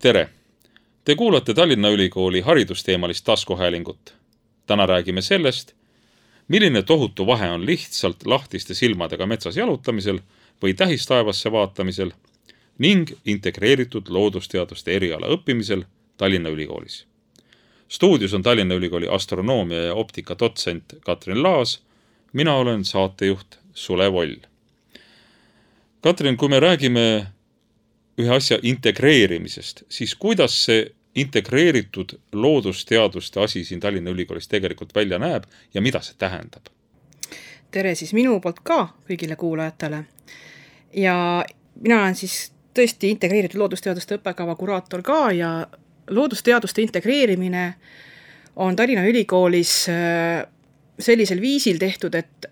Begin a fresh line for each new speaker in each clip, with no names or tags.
tere! Te kuulate Tallinna Ülikooli haridusteemalist taskuhäälingut. täna räägime sellest, milline tohutu vahe on lihtsalt lahtiste silmadega metsas jalutamisel või tähistaevasse vaatamisel ning integreeritud loodusteaduste eriala õppimisel Tallinna Ülikoolis. stuudios on Tallinna Ülikooli astronoomia ja optika dotsent Katrin Laas, mina olen saatejuht Sulev Oll. Katrin, kui me räägime ühe asja integreerimisest, siis kuidas see integreeritud loodusteaduste asi siin Tallinna Ülikoolis tegelikult välja näeb ja mida see tähendab?
tere siis minu poolt ka kõigile kuulajatele. ja mina olen siis tõesti integreeritud loodusteaduste õppekava kuraator ka ja loodusteaduste integreerimine on Tallinna Ülikoolis äh, sellisel viisil tehtud, et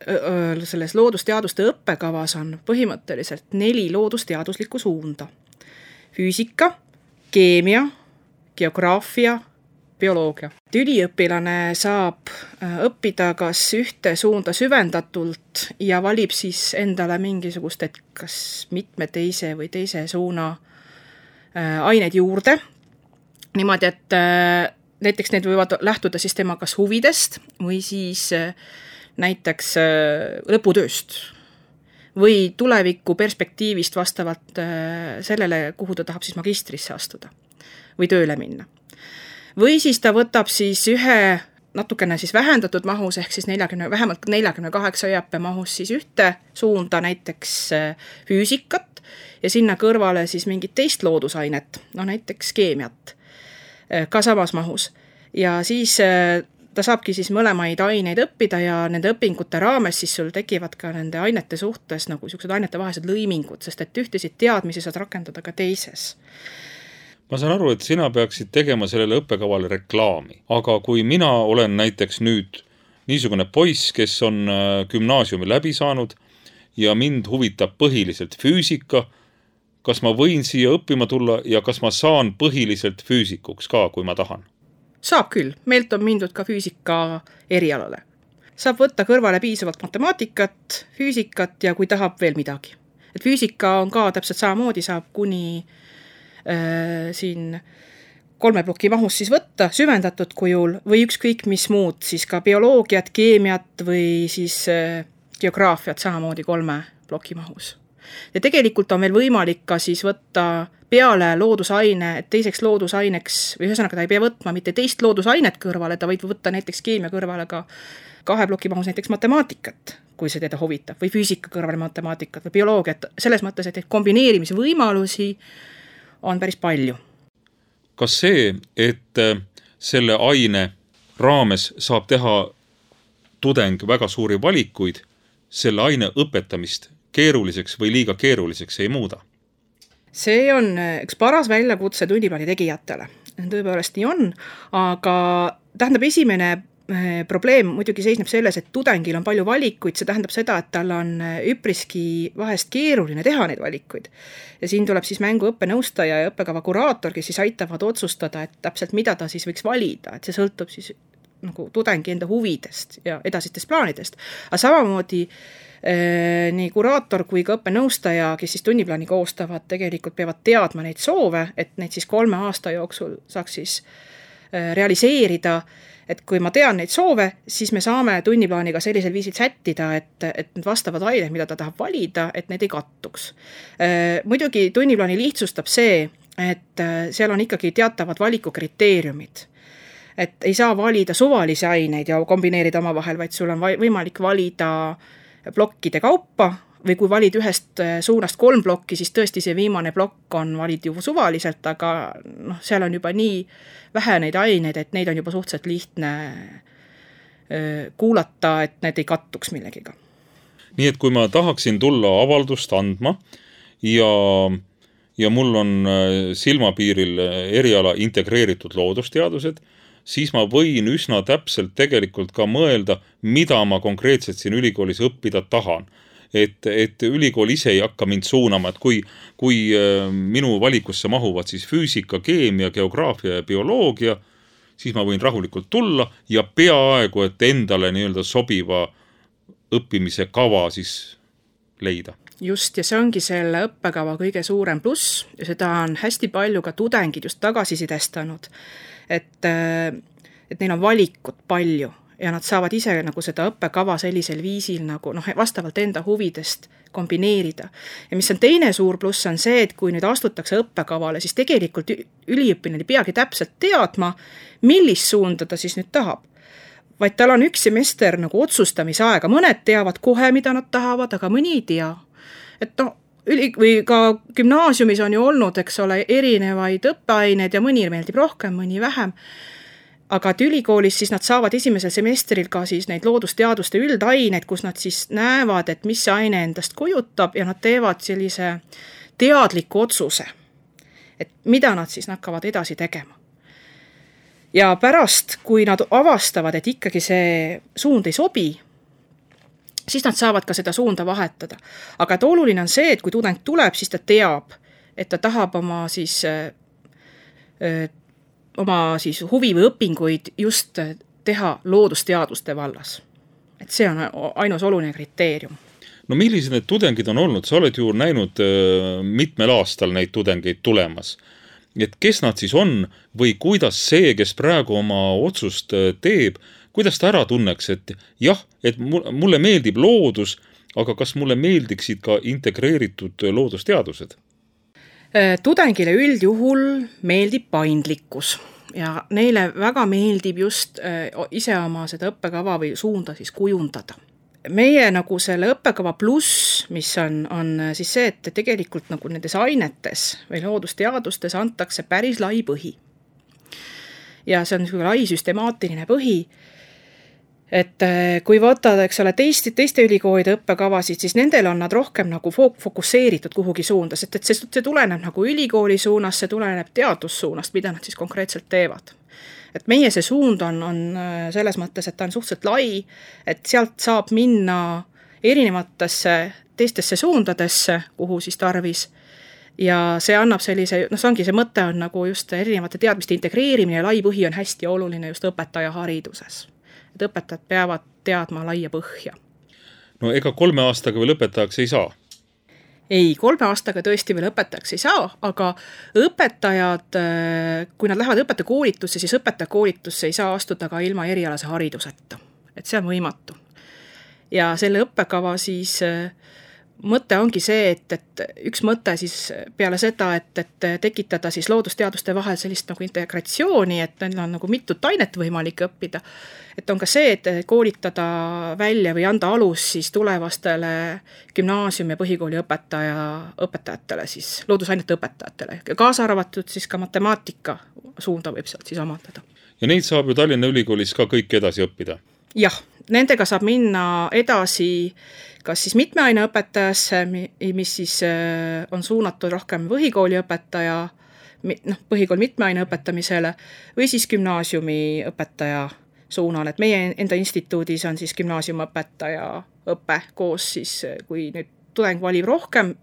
selles loodusteaduste õppekavas on põhimõtteliselt neli loodusteaduslikku suunda füüsika, keemia, geograafia, bioloogia. üliõpilane saab äh, õppida kas ühte suunda süvendatult ja valib siis endale mingisugust, et kas mitme teise või teise suuna äh, aineid juurde, niimoodi, et äh, näiteks need võivad lähtuda siis tema kas huvidest või siis näiteks lõputööst või tuleviku perspektiivist vastavalt äh, sellele, kuhu ta tahab siis magistrisse astuda või tööle minna. või siis ta võtab siis ühe natukene siis vähendatud mahus, ehk siis neljakümne, vähemalt neljakümne kaheksa ööõppe mahus siis ühte suunda, näiteks äh, füüsikat, ja sinna kõrvale siis mingit teist loodusainet, no näiteks keemiat, äh, ka samas mahus. ja siis ta saabki siis mõlemaid aineid õppida ja nende õpingute raames siis sul tekivad ka nende ainete suhtes nagu niisugused ainetevahelised lõimingud, sest et ühtesid teadmisi saad rakendada ka teises
ma saan aru, et sina peaksid tegema sellele õppekavale reklaami, aga kui mina olen näiteks nüüd niisugune poiss, kes on äh, gümnaasiumi läbi saanud ja mind huvitab põhiliselt füüsika, kas ma võin siia õppima tulla ja kas ma saan põhiliselt füüsikuks ka, kui ma tahan?
Saab küll, meilt on mindud ka füüsika erialale. saab võtta kõrvale piisavalt matemaatikat, füüsikat ja kui tahab veel midagi. et füüsika on ka täpselt samamoodi, saab kuni äh, siin kolme ploki mahus siis võtta süvendatud kujul või ükskõik mis muud, siis ka bioloogiat, keemiat või siis äh, geograafiat samamoodi kolme ploki mahus. ja tegelikult on meil võimalik ka siis võtta peale loodusaine, teiseks loodusaineks või ühesõnaga ta ei pea võtma mitte teist loodusainet kõrvale, ta võib võtta näiteks keemia kõrvale ka kahe ploki mahus näiteks matemaatikat, kui see teda huvitab, või füüsika kõrvale matemaatikat või bioloogiat, selles mõttes, et neid kombineerimise võimalusi on päris palju.
kas see, et äh, selle aine raames saab teha tudeng väga suuri valikuid, selle aine õpetamist keeruliseks või liiga keeruliseks ei muuda?
See on äh, üks paras väljakutse tunniplaani tegijatele, tõepoolest nii on, aga tähendab, esimene äh, probleem muidugi seisneb selles, et tudengil on palju valikuid, see tähendab seda, et tal on äh, üpriski vahest keeruline teha neid valikuid. ja siin tuleb siis mängu õppenõustaja ja õppekava kuraator, kes siis aitavad otsustada, et täpselt mida ta siis võiks valida, et see sõltub siis nagu tudengi enda huvidest ja edasistest plaanidest. aga samamoodi Äh, nii kuraator kui ka õppenõustaja, kes siis tunniplaani koostavad, tegelikult peavad teadma neid soove, et neid siis kolme aasta jooksul saaks siis äh, realiseerida, et kui ma tean neid soove, siis me saame tunniplaaniga sellisel viisil sättida, et, et need vastavad ained, mida ta tahab valida, et need ei kattuks. Äh, muidugi tunniplaani lihtsustab see, et seal on ikkagi teatavad valikukriteeriumid et ei saa valida suvalisi aineid ja kombineerida omavahel, vaid sul on võimalik valida plokkide kaupa või kui valid ühest äh, suunast kolm plokki, siis tõesti see viimane plokk on valid ju suvaliselt, aga noh, seal on juba nii vähe neid aineid, et neid on juba suhteliselt lihtne äh, kuulata, et need ei kattuks millegiga.
nii et kui ma tahaksin tulla avaldust andma ja, ja mul on äh, silmapiiril eriala integreeritud loodusteadused siis ma võin üsna täpselt tegelikult ka mõelda, mida ma konkreetselt siin ülikoolis õppida tahan. et, et ülikool ise ei hakka mind suunama, et kui, kui äh, minu valikusse mahuvad siis füüsika, keemia, geograafia ja bioloogia, siis ma võin rahulikult tulla ja peaaegu et endale nii-öelda sobiva õppimise kava siis leida
just, ja see ongi selle õppekava kõige suurem pluss ja seda on hästi palju ka tudengid just tagasisidestanud. et, et neil on valikut palju ja nad saavad ise nagu seda õppekava sellisel viisil nagu noh, vastavalt enda huvidest kombineerida. ja mis on teine suur pluss, on see, et kui nüüd astutakse õppekavale, siis tegelikult üliõpilane ei peagi täpselt teadma, millist suunda ta siis nüüd tahab. vaid tal on üks semester nagu otsustamisaega, mõned teavad kohe, mida nad tahavad, aga mõni ei tea. Et noh, üli- või ka gümnaasiumis on ju olnud, eks ole, erinevaid õppeaineid ja mõni meeldib rohkem, mõni vähem aga et ülikoolis siis nad saavad esimesel semestril ka siis neid loodusteaduste üldaineid, kus nad siis näevad, et mis see aine endast kujutab ja nad teevad sellise teadliku otsuse, et mida nad siis hakkavad edasi tegema. ja pärast, kui nad avastavad, et ikkagi see suund ei sobi, siis nad saavad ka seda suunda vahetada. aga et oluline on see, et kui tudeng tuleb, siis ta teab, et ta tahab oma siis oma siis huvi või õpinguid just teha loodusteaduste vallas. et see on ainus oluline kriteerium
no millised need tudengid on olnud, sa oled ju näinud äh, mitmel aastal neid tudengeid tulemas. et kes nad siis on või kuidas see, kes praegu oma otsust äh, teeb, kuidas ta ära tunneks, et jah, et mulle meeldib loodus, aga kas mulle meeldiksid ka integreeritud loodusteadused?
Äh, tudengile üldjuhul meeldib paindlikkus ja neile väga meeldib just äh, ise oma seda õppekava või suunda siis kujundada. meie nagu selle õppekava pluss, mis on, on äh, siis see, et tegelikult nagu nendes ainetes või loodusteadustes antakse päris lai põhi. ja see on niisugune lai süstemaatiline põhi et äh, kui võtad, eks ole, teist, teiste ülikoolide õppekavasid, siis nendel on nad rohkem nagu fokusseeritud kuhugi suunda, sest et see, see tuleneb nagu ülikooli suunast, see tuleneb teadussuunast, mida nad siis konkreetselt teevad. et meie see suund on, on äh, selles mõttes, et ta on suhteliselt lai, et sealt saab minna erinevatesse teistesse suundadesse, kuhu siis tarvis ja see annab sellise, noh, see ongi, see mõte on nagu just erinevate teadmiste integreerimine ja lai põhi on hästi oluline just õpetajahariduses et õpetajad peavad teadma laia põhja.
no ega kolme aastaga veel õpetajaks ei saa?
ei, kolme aastaga tõesti veel õpetajaks ei saa, aga õpetajad, kui nad lähevad õpetajakoolitusse, siis õpetajakoolitusse ei saa astuda ka ilma erialase hariduseta. et see on võimatu. ja selle õppekava siis äh, mõte ongi see, et, et üks mõte siis peale seda, et, et tekitada siis loodusteaduste vahel sellist nagu integratsiooni, et neil on nagu mitut ainet võimalik õppida, et on ka see, et koolitada välja või anda alus siis tulevastele gümnaasiumi ja põhikooli õpetaja, õpetajatele siis, loodusainete õpetajatele, kaasa arvatud siis ka matemaatika suunda võib sealt siis omandada.
ja neid saab ju Tallinna Ülikoolis ka kõik edasi õppida?
jah, nendega saab minna edasi kas siis mitme aine õpetajasse, mis siis äh, on suunatud rohkem põhikooli õpetaja, noh, põhikool mitme aine õpetamisele, või siis gümnaasiumi õpetaja suunal, et meie enda instituudis on siis gümnaasiumiõpetaja õpe koos siis, kui nüüd tudeng valib rohkem,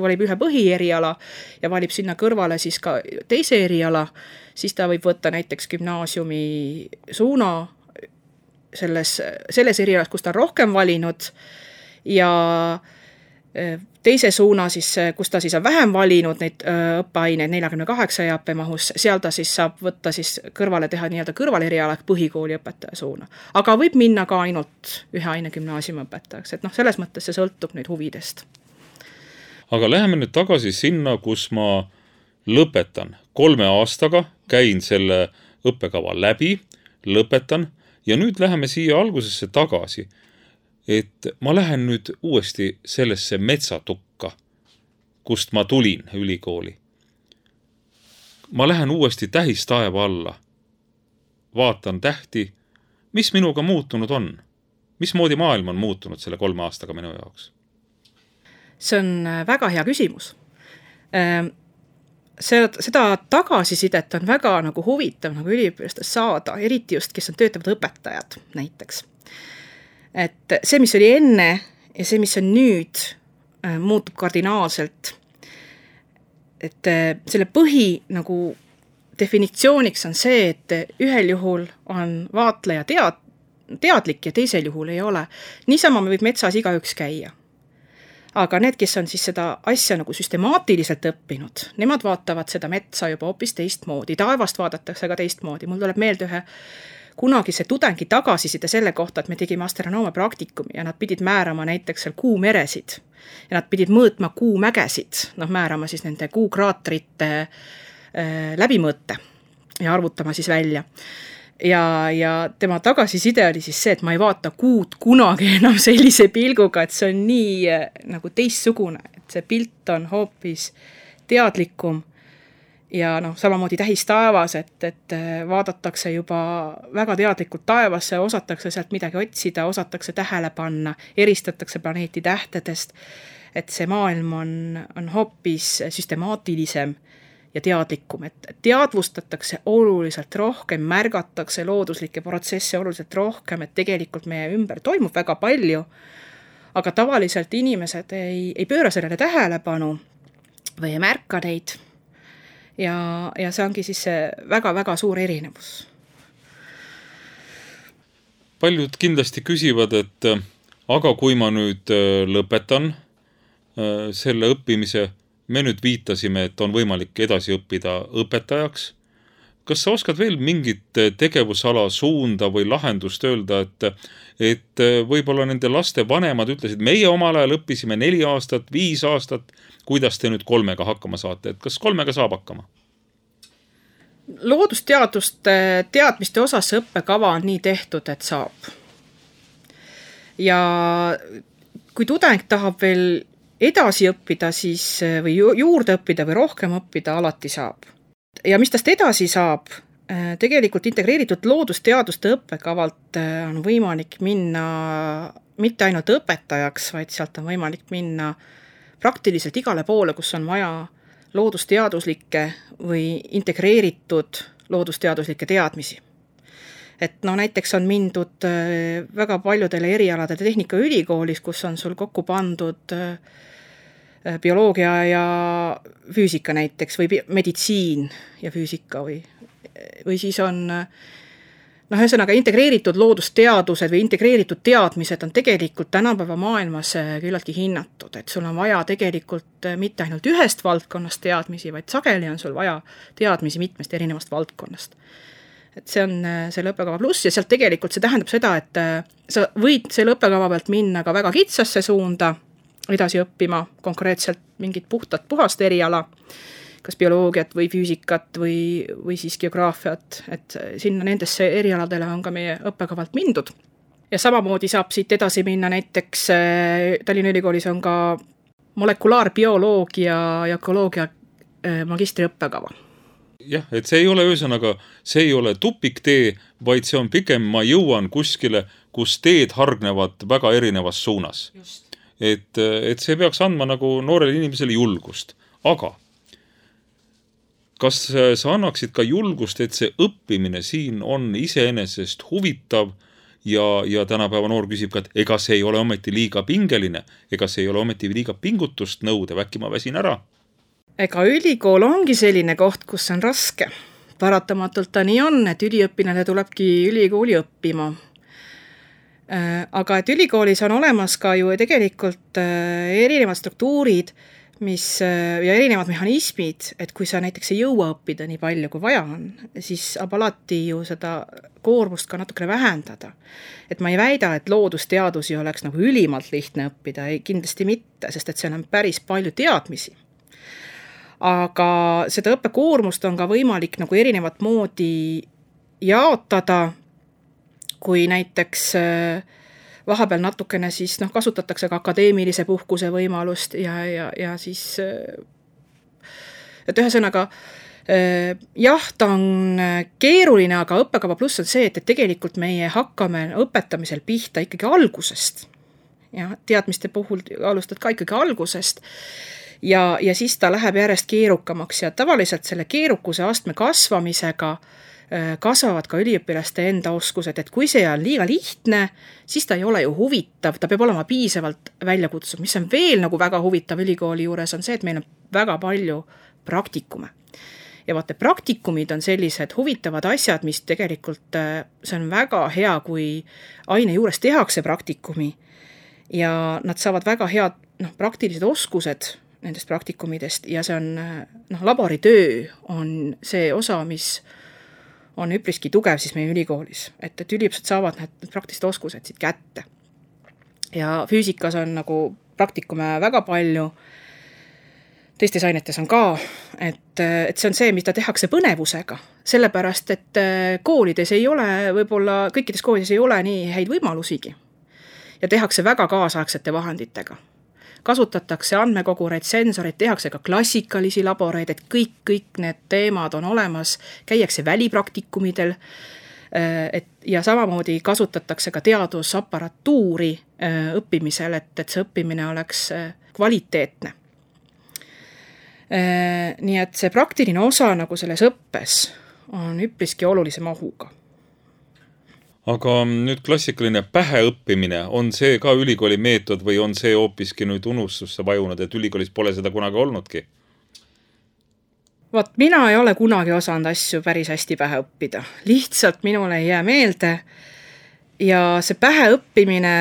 valib ühe põhieriala ja valib sinna kõrvale siis ka teise eriala, siis ta võib võtta näiteks gümnaasiumi suuna selles, selles erialas, kus ta on rohkem valinud ja e, teise suuna siis, kus ta siis on vähem valinud neid e, õppeaineid neljakümne kaheksa EAP mahus, seal ta siis saab võtta siis kõrvale teha nii-öelda kõrvaleriala ehk põhikooli õpetaja suuna. aga võib minna ka ainult ühe aine gümnaasiumi õpetajaks, et noh, selles mõttes see sõltub nüüd huvidest.
aga läheme nüüd tagasi sinna, kus ma lõpetan kolme aastaga, käin selle õppekava läbi, lõpetan ja nüüd läheme siia algusesse tagasi et ma lähen nüüd uuesti sellesse metsatukka, kust ma tulin ülikooli. ma lähen uuesti tähistaeva alla. vaatan tähti, mis minuga muutunud on. mismoodi maailm on muutunud selle kolme aastaga minu jaoks?
see on äh, väga hea küsimus see, seda tagasisidet on väga nagu huvitav nagu üliõpilastest saada, eriti just, kes on töötavad õpetajad näiteks et see, mis oli enne ja see, mis on nüüd, äh, muutub kardinaalselt. et äh, selle põhi nagu definitsiooniks on see, et ühel juhul on vaatleja tead-, teadlik ja teisel juhul ei ole. niisama võib metsas igaüks käia. Aga need, kes on siis seda asja nagu süstemaatiliselt õppinud, nemad vaatavad seda metsa juba hoopis teistmoodi, taevast vaadatakse ka teistmoodi, mul tuleb meelde ühe kunagise tudengi tagasiside selle kohta, et me tegime astronoomia praktikumi ja nad pidid määrama näiteks seal kuumeresid. Ja nad pidid mõõtma kuumägesid, noh, määrama siis nende kuukraatrite äh, läbimõõte ja arvutama siis välja ja, ja tema tagasiside oli siis see, et ma ei vaata kuud kunagi enam sellise pilguga, et see on nii äh, nagu teistsugune, et see pilt on hoopis teadlikum. Ja noh, samamoodi tähistaevas, et, et äh, vaadatakse juba väga teadlikult taevasse, osatakse sealt midagi otsida, osatakse tähele panna, eristatakse planeeti tähtedest, et see maailm on, on hoopis süstemaatilisem ja teadlikum, et teadvustatakse oluliselt rohkem, märgatakse looduslikke protsesse oluliselt rohkem, et tegelikult meie ümber toimub väga palju, aga tavaliselt inimesed ei, ei pööra sellele tähelepanu või ei märka neid ja, ja see ongi siis see väga-väga suur erinevus.
paljud kindlasti küsivad, et aga kui ma nüüd äh, lõpetan äh, selle õppimise, me nüüd viitasime, et on võimalik edasi õppida õpetajaks. kas sa oskad veel mingit tegevusala suunda või lahendust öelda, et, et võib-olla nende laste vanemad ütlesid, meie omal ajal õppisime neli aastat, viis aastat kuidas te nüüd kolmega hakkama saate, et kas kolmega saab hakkama?
loodusteaduste teadmiste osas see õppekava on nii tehtud, et saab. ja kui tudeng tahab veel edasi õppida, siis või juurde õppida või rohkem õppida, alati saab. ja mis tast edasi saab, tegelikult integreeritud loodusteaduste õppekavalt on võimalik minna mitte ainult õpetajaks, vaid sealt on võimalik minna praktiliselt igale poole, kus on vaja loodusteaduslikke või integreeritud loodusteaduslikke teadmisi. Et no näiteks on mindud äh, väga paljudele erialadele Tehnikaülikoolis, kus on sul kokku pandud äh, bioloogia ja füüsika näiteks või meditsiin ja füüsika või, või siis on äh, noh, ühesõnaga integreeritud loodusteadused või integreeritud teadmised on tegelikult tänapäeva maailmas äh, küllaltki hinnatud, et sul on vaja tegelikult äh, mitte ainult ühest valdkonnast teadmisi, vaid sageli on sul vaja teadmisi mitmest erinevast valdkonnast. Et see on äh, selle õppekava pluss ja sealt tegelikult see tähendab seda, et sa võid selle õppekava pealt minna ka väga kitsasse suunda edasi õppima konkreetselt mingit puhtat, puhast eriala kas bioloogiat või füüsikat või, või siis geograafiat, et sinna nendesse erialadele on ka meie õppekavalt mindud. ja samamoodi saab siit edasi minna näiteks äh, Tallinna Ülikoolis on ka molekulaarbioloogia ja ökoloogia äh, magistriõppekava
jah, et see ei ole ühesõnaga, see ei ole tupiktee, vaid see on pigem ma jõuan kuskile, kus teed hargnevad väga erinevas suunas. et, et see peaks andma nagu noorele inimesele julgust, aga kas sa annaksid ka julgust, et see õppimine siin on iseenesest huvitav ja, ja tänapäeva noor küsib ka, et ega see ei ole ometi liiga pingeline, ega see ei ole ometi liiga pingutust nõudev, äkki ma väsin ära?
Ega ülikool ongi selline koht, kus on raske. paratamatult ta nii on, et üliõpilane tulebki ülikooli õppima. Äh, aga et ülikoolis on olemas ka ju tegelikult äh, erinevad struktuurid mis ja erinevad mehhanismid, et kui sa näiteks ei jõua õppida nii palju, kui vaja on, siis saab alati ju seda koormust ka natukene vähendada. et ma ei väida, et loodusteadusi oleks nagu ülimalt lihtne õppida, ei kindlasti mitte, sest et seal on päris palju teadmisi. Aga seda õppekoormust on ka võimalik nagu erinevat moodi jaotada, kui näiteks äh, vahepeal natukene siis noh, kasutatakse ka akadeemilise puhkuse võimalust ja, ja, ja siis et ühesõnaga jah, ta on keeruline, aga õppekava pluss on see, et, et tegelikult meie hakkame õpetamisel pihta ikkagi algusest. jah, teadmiste puhul alustad ka ikkagi algusest ja, ja siis ta läheb järjest keerukamaks ja tavaliselt selle keerukuse astme kasvamisega äh, kasvavad ka üliõpilaste enda oskused, et kui see on liiga lihtne, siis ta ei ole ju huvitav, ta peab olema piisavalt väljakutsuv, mis on veel nagu väga huvitav ülikooli juures, on see, et meil on väga palju praktikume. ja vaata, praktikumid on sellised huvitavad asjad, mis tegelikult, äh, see on väga hea, kui aine juures tehakse praktikumi ja nad saavad väga head noh, praktilised oskused nendest praktikumidest ja see on noh, laboritöö on see osa, mis on üpriski tugev siis meie ülikoolis, et, et üliõpilased saavad need, praktilised oskused siit kätte. ja füüsikas on nagu praktikume väga palju, teistes ainetes on ka, et, et see on see, mida tehakse põnevusega, sellepärast et koolides ei ole, võib-olla kõikides koolides ei ole nii häid võimalusigi. ja tehakse väga kaasaegsete vahenditega kasutatakse andmekogureid, sensoreid, tehakse ka klassikalisi laboreid, et kõik, kõik need teemad on olemas, käiakse välipraktikumidel, äh, et ja samamoodi kasutatakse ka teadusapparatuuri äh, õppimisel, et, et see õppimine oleks äh, kvaliteetne. Nii et see praktiline osa nagu selles õppes on üpriski olulise mahuga
aga nüüd klassikaline päheõppimine, on see ka ülikooli meetod või on see hoopiski nüüd unustusse vajunud, et ülikoolis pole seda kunagi olnudki?
vot mina ei ole kunagi osanud asju päris hästi pähe õppida, lihtsalt minule ei jää meelde. ja see pähe õppimine,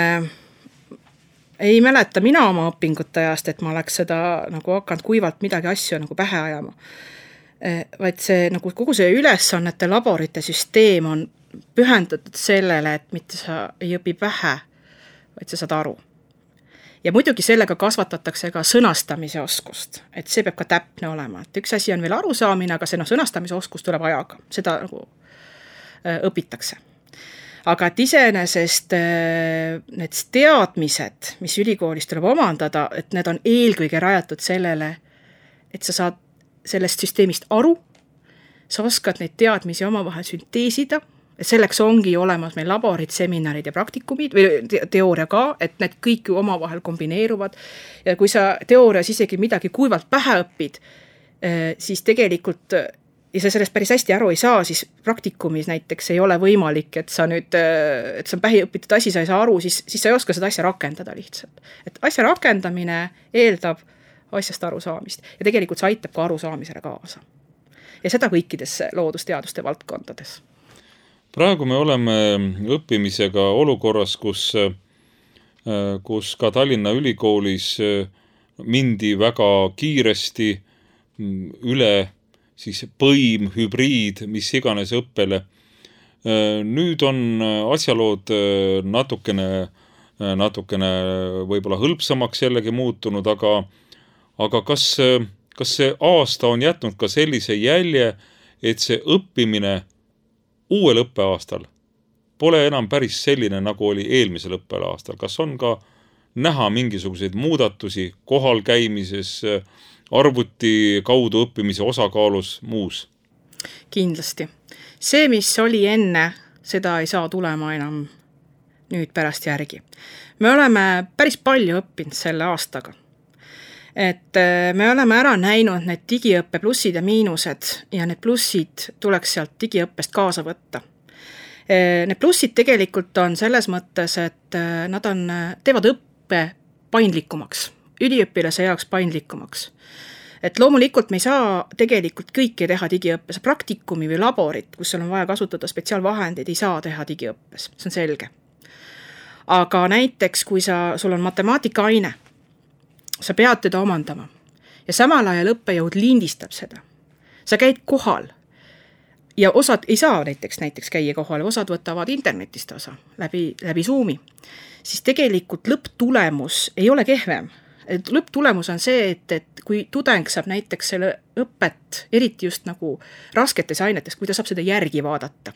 ei mäleta mina oma õpingute ajast, et ma oleks seda nagu hakanud kuivalt midagi asju nagu pähe ajama. Eh, vaid see nagu kogu see ülesannete laborite süsteem on pühendatud sellele, et mitte sa ei õpi vähe, vaid sa saad aru. ja muidugi sellega kasvatatakse ka sõnastamise oskust, et see peab ka täpne olema, et üks asi on veel arusaamine, aga see noh, sõnastamise oskus tuleb ajaga, seda nagu äh, õpitakse. Aga et iseenesest äh, need teadmised, mis ülikoolis tuleb omandada, et need on eelkõige rajatud sellele, et sa saad sellest süsteemist aru, sa oskad neid teadmisi omavahel sünteesida selleks ongi olemas meil laborid, seminarid ja praktikumid või teooria ka, et need kõik ju omavahel kombineeruvad. ja kui sa teoorias isegi midagi kuivalt pähe õpid, eh, siis tegelikult ja sa sellest päris hästi aru ei saa, siis praktikumis näiteks ei ole võimalik, et sa nüüd, eh, et see on pähe õpitud asi, sa ei saa aru, siis, siis sa ei oska seda asja rakendada lihtsalt. et asja rakendamine eeldab asjast arusaamist ja tegelikult see aitab ka arusaamisele kaasa. ja seda kõikides loodusteaduste valdkondades
praegu me oleme õppimisega olukorras, kus, kus ka Tallinna Ülikoolis mindi väga kiiresti üle siis põim, hübriid, mis iganes õppele. nüüd on asjalood natukene, natukene võib-olla hõlpsamaks jällegi muutunud, aga, aga kas, kas see aasta on jätnud ka sellise jälje, et see õppimine uuel õppeaastal pole enam päris selline, nagu oli eelmisel õppeaastal. kas on ka näha mingisuguseid muudatusi kohal käimises, arvuti kaudu õppimise osakaalus, muus?
kindlasti. see, mis oli enne, seda ei saa tulema enam nüüd pärast järgi. me oleme päris palju õppinud selle aastaga et äh, me oleme ära näinud need digiõppe plussid ja miinused ja need plussid tuleks sealt digiõppest kaasa võtta. Äh, need plussid tegelikult on selles mõttes, et äh, nad on, teevad õppe paindlikumaks, üliõpilase jaoks paindlikumaks et loomulikult me ei saa tegelikult kõike teha digiõppes, praktikumi või laborit, kus sul on vaja kasutada spetsiaalvahendeid, ei saa teha digiõppes, see on selge. aga näiteks, kui sa, sul on matemaatikaaine sa pead teda omandama. ja samal ajal õppejõud lindistab seda. sa käid kohal ja osad ei saa näiteks, näiteks käia kohal, osad võtavad internetist osa läbi, läbi Zoomi, siis tegelikult lõpptulemus ei ole kehvem. et lõpptulemus on see, et, et kui tudeng saab näiteks selle õpet, eriti just nagu rasketes ainetes, kui ta saab seda järgi vaadata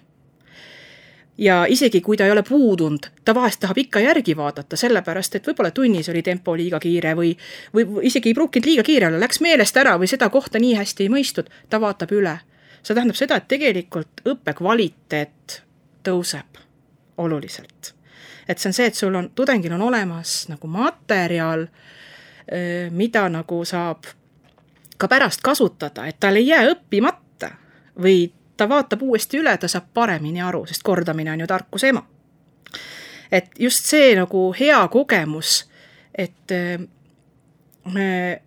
ja isegi kui ta ei ole puudunud, ta vahest tahab ikka järgi vaadata, sellepärast et võib-olla tunnis oli tempo liiga kiire või, või isegi ei pruukinud liiga kiire olla, läks meelest ära või seda kohta nii hästi ei mõistnud, ta vaatab üle. see tähendab seda, et tegelikult õppe kvaliteet tõuseb oluliselt. et see on see, et sul on, tudengil on olemas nagu materjal, mida nagu saab ka pärast kasutada, et tal ei jää õppimata või ta vaatab uuesti üle, ta saab paremini aru, sest kordamine on ju tarkuse ema. et just see nagu hea kogemus, et äh, me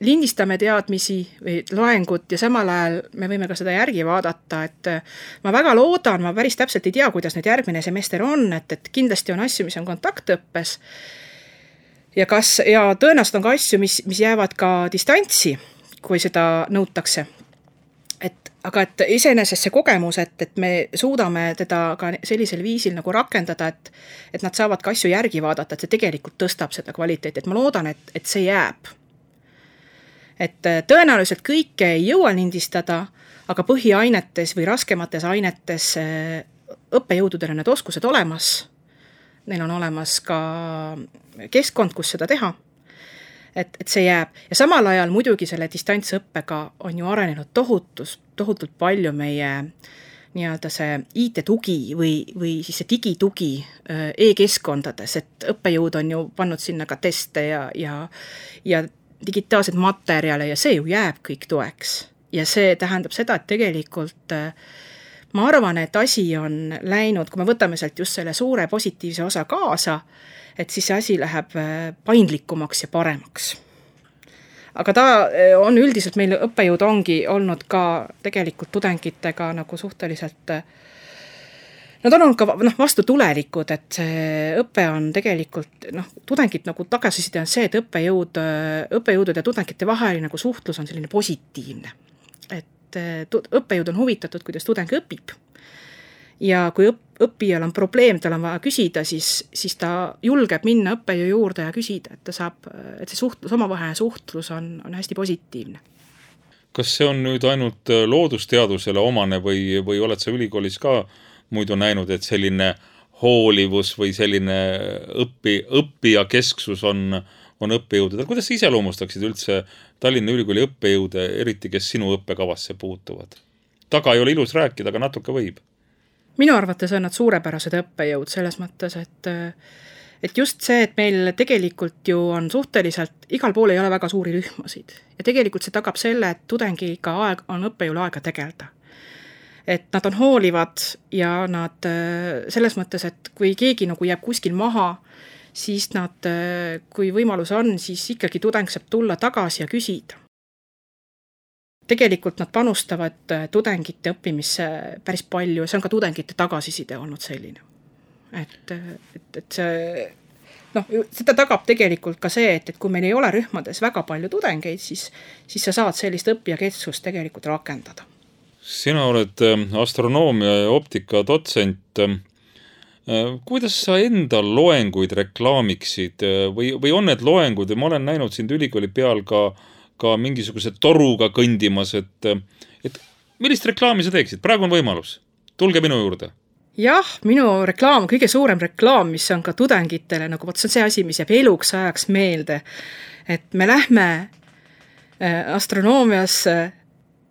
lindistame teadmisi või loengut ja samal ajal me võime ka seda järgi vaadata, et äh, ma väga loodan, ma päris täpselt ei tea, kuidas nüüd järgmine semester on, et, et kindlasti on asju, mis on kontaktõppes ja kas, ja tõenäoliselt on ka asju, mis, mis jäävad ka distantsi, kui seda nõutakse. Aga et iseenesest see kogemus, et, et me suudame teda ka sellisel viisil nagu rakendada, et et nad saavad ka asju järgi vaadata, et see tegelikult tõstab seda kvaliteeti, et ma loodan, et, et see jääb. et tõenäoliselt kõike ei jõua lindistada, aga põhiainetes või raskemates ainetes õppejõududel on need oskused olemas neil on olemas ka keskkond, kus seda teha. Et, et see jääb ja samal ajal muidugi selle distantsõppega on ju arenenud tohutus, tohutult palju meie nii-öelda see IT-tugi või, või siis see digitugi e-keskkondades, et õppejõud on ju pannud sinna ka teste ja, ja, ja digitaalseid materjale ja see ju jääb kõik toeks. ja see tähendab seda, et tegelikult ma arvan, et asi on läinud, kui me võtame sealt just selle suure positiivse osa kaasa, et siis see asi läheb äh, paindlikumaks ja paremaks. aga ta äh, on üldiselt, meil õppejõud ongi olnud ka tegelikult tudengitega nagu suhteliselt äh, Nad on olnud ka noh, vastutulelikud, et see õpe on tegelikult noh, tudengid nagu tagasiside on see, et õppejõud, õppejõudude ja tudengite vaheline nagu suhtlus on selline positiivne. et õppejõud on huvitatud, kuidas tudeng õpib. Ja kui õpp, õppijal on probleem, tal on vaja küsida, siis, siis ta julgeb minna õppejõu juurde ja küsida, et ta saab, et see suhtlus, omavaheline suhtlus on, on hästi positiivne
kas see on nüüd ainult äh, loodusteadusele omane või, või oled sa ülikoolis ka muidu näinud, et selline hoolivus või selline õpi, õppijakesksus on, on õppejõududel, kuidas sa iseloomustaksid üldse Tallinna Ülikooli õppejõude, eriti kes sinu õppekavasse puutuvad? taga ei ole ilus rääkida, aga natuke võib.
Minu arvates on nad suurepärased õppejõud selles mõttes, et et just see, et meil tegelikult ju on suhteliselt, igal pool ei ole väga suuri rühmasid ja tegelikult see tagab selle, et tudengiga aeg, on õppejõul aega tegeleda et nad on hoolivad ja nad selles mõttes, et kui keegi nagu jääb kuskil maha, siis nad, kui võimalus on, siis ikkagi tudeng saab tulla tagasi ja küsida. Tegelikult nad panustavad tudengite õppimisse päris palju ja see on ka tudengite tagasiside olnud selline. et, et, et see noh, seda tagab tegelikult ka see, et, et kui meil ei ole rühmades väga palju tudengeid, siis, siis sa saad sellist õppijakesksust tegelikult rakendada.
sina oled astronoomia ja optika dotsent Äh, kuidas sa enda loenguid reklaamiksid äh, või, või on need loengud ja ma olen näinud sind ülikooli peal ka, ka mingisuguse toruga kõndimas, et, et millist reklaami sa teeksid, praegu on võimalus, tulge minu juurde.
Jah, minu reklaam, kõige suurem reklaam, mis on ka tudengitele nagu vot see on see asi, mis jääb eluks ajaks meelde. et me lähme äh, astronoomiasse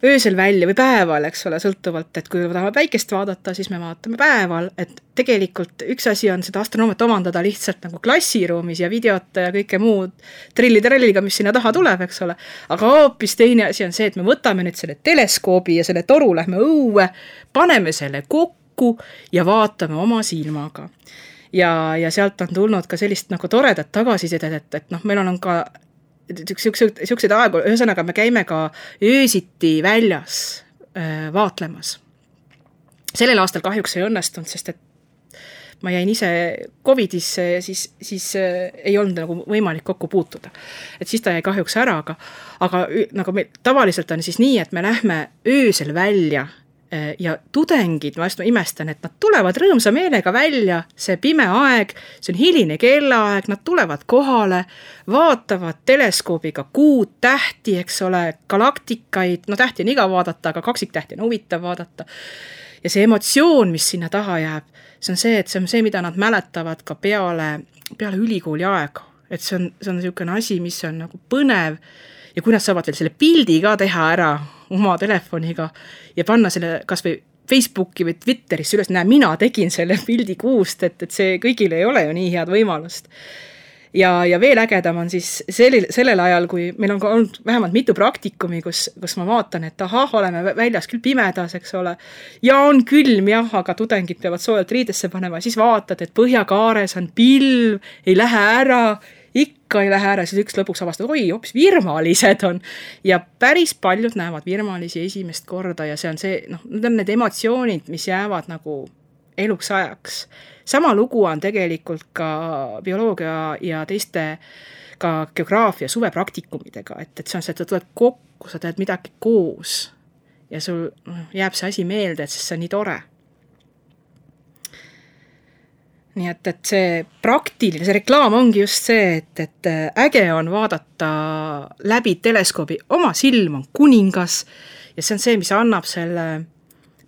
öösel välja või päeval, eks ole, sõltuvalt, et kui me tahame päikest vaadata, siis me vaatame päeval, et tegelikult üks asi on seda astronoomiat omandada lihtsalt nagu klassiruumis ja videote ja kõike muud trilli-trelliga, mis sinna taha tuleb, eks ole. aga hoopis teine asi on see, et me võtame nüüd selle teleskoobi ja selle toru, lähme õue, paneme selle kokku ja vaatame oma silmaga ja, ja sealt on tulnud ka sellist nagu toredat tagasisidet, et, et noh, meil on ka siukseid, siukseid aegu, ühesõnaga me käime ka öösiti väljas äh, vaatlemas. sellel aastal kahjuks ei õnnestunud, sest et ma jäin ise Covidisse ja siis, siis äh, ei olnud nagu võimalik kokku puutuda. et siis ta jäi kahjuks ära, aga, aga nagu meil tavaliselt on siis nii, et me lähme öösel välja ja tudengid, ma just imestan, et nad tulevad rõõmsa meelega välja, see pime aeg, see on hiline kellaaeg, nad tulevad kohale, vaatavad teleskoobiga kuud, tähti, eks ole, galaktikaid, no tähti on igav vaadata, aga kaksiktähti on huvitav vaadata. ja see emotsioon, mis sinna taha jääb, see on see, et see on see, mida nad mäletavad ka peale, peale ülikooli aega. et see on, see on niisugune asi, mis on nagu põnev ja kui nad saavad veel selle pildi ka teha ära oma telefoniga ja panna selle kas või Facebooki või Twitterisse üles, näe, mina tegin selle pildi kuust, et, et see kõigil ei ole ju nii head võimalust. ja, ja veel ägedam on siis sellel, sellel ajal, kui meil on ka olnud vähemalt mitu praktikumi, kus, kus ma vaatan, et ahah, oleme väljas küll pimedas, eks ole, ja on külm jah, aga tudengid peavad soojalt riidesse panema, siis vaatad, et põhjakaares on pilv, ei lähe ära ikka ei lähe ära, siis üks lõpuks avastad, oi, hoopis virmalised on. ja päris paljud näevad virmalisi esimest korda ja see on see, noh, need on need emotsioonid, mis jäävad nagu eluks ajaks. sama lugu on tegelikult ka bioloogia ja teiste ka geograafia suvepraktikumidega, et, et see on see, et sa tuled kokku, sa teed midagi koos ja sul noh, jääb see asi meelde, et sest see on nii tore nii et, et see praktiline, see reklaam ongi just see, et, et äh, äge on vaadata läbi teleskoobi, oma silm on kuningas ja see on see, mis annab selle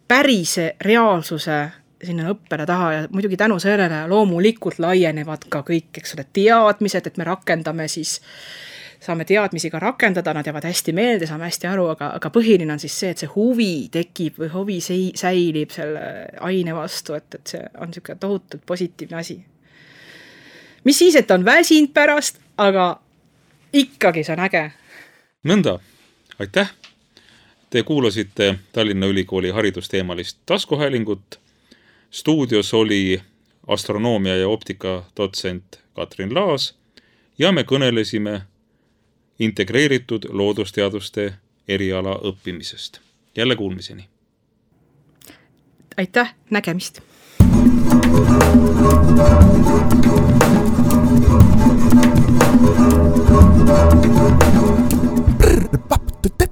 pärise reaalsuse sinna õppele taha ja muidugi tänu sellele loomulikult laienevad ka kõik, eks ole, teadmised, et me rakendame siis äh, saame teadmisi ka rakendada, nad jäävad hästi meelde, saame hästi aru, aga, aga põhiline on siis see, et see huvi tekib või huvi sei-, säilib selle aine vastu, et, et see on niisugune tohutult positiivne asi. mis siis, et on väsinud pärast, aga ikkagi see on äge.
nõnda, aitäh! Te kuulasite Tallinna Ülikooli haridusteemalist taskuhäälingut. stuudios oli astronoomia ja optika dotsent Katrin Laas ja me kõnelesime integreeritud loodusteaduste eriala õppimisest. jälle kuulmiseni.
aitäh, nägemist. Prr, pap, tüt, tüt.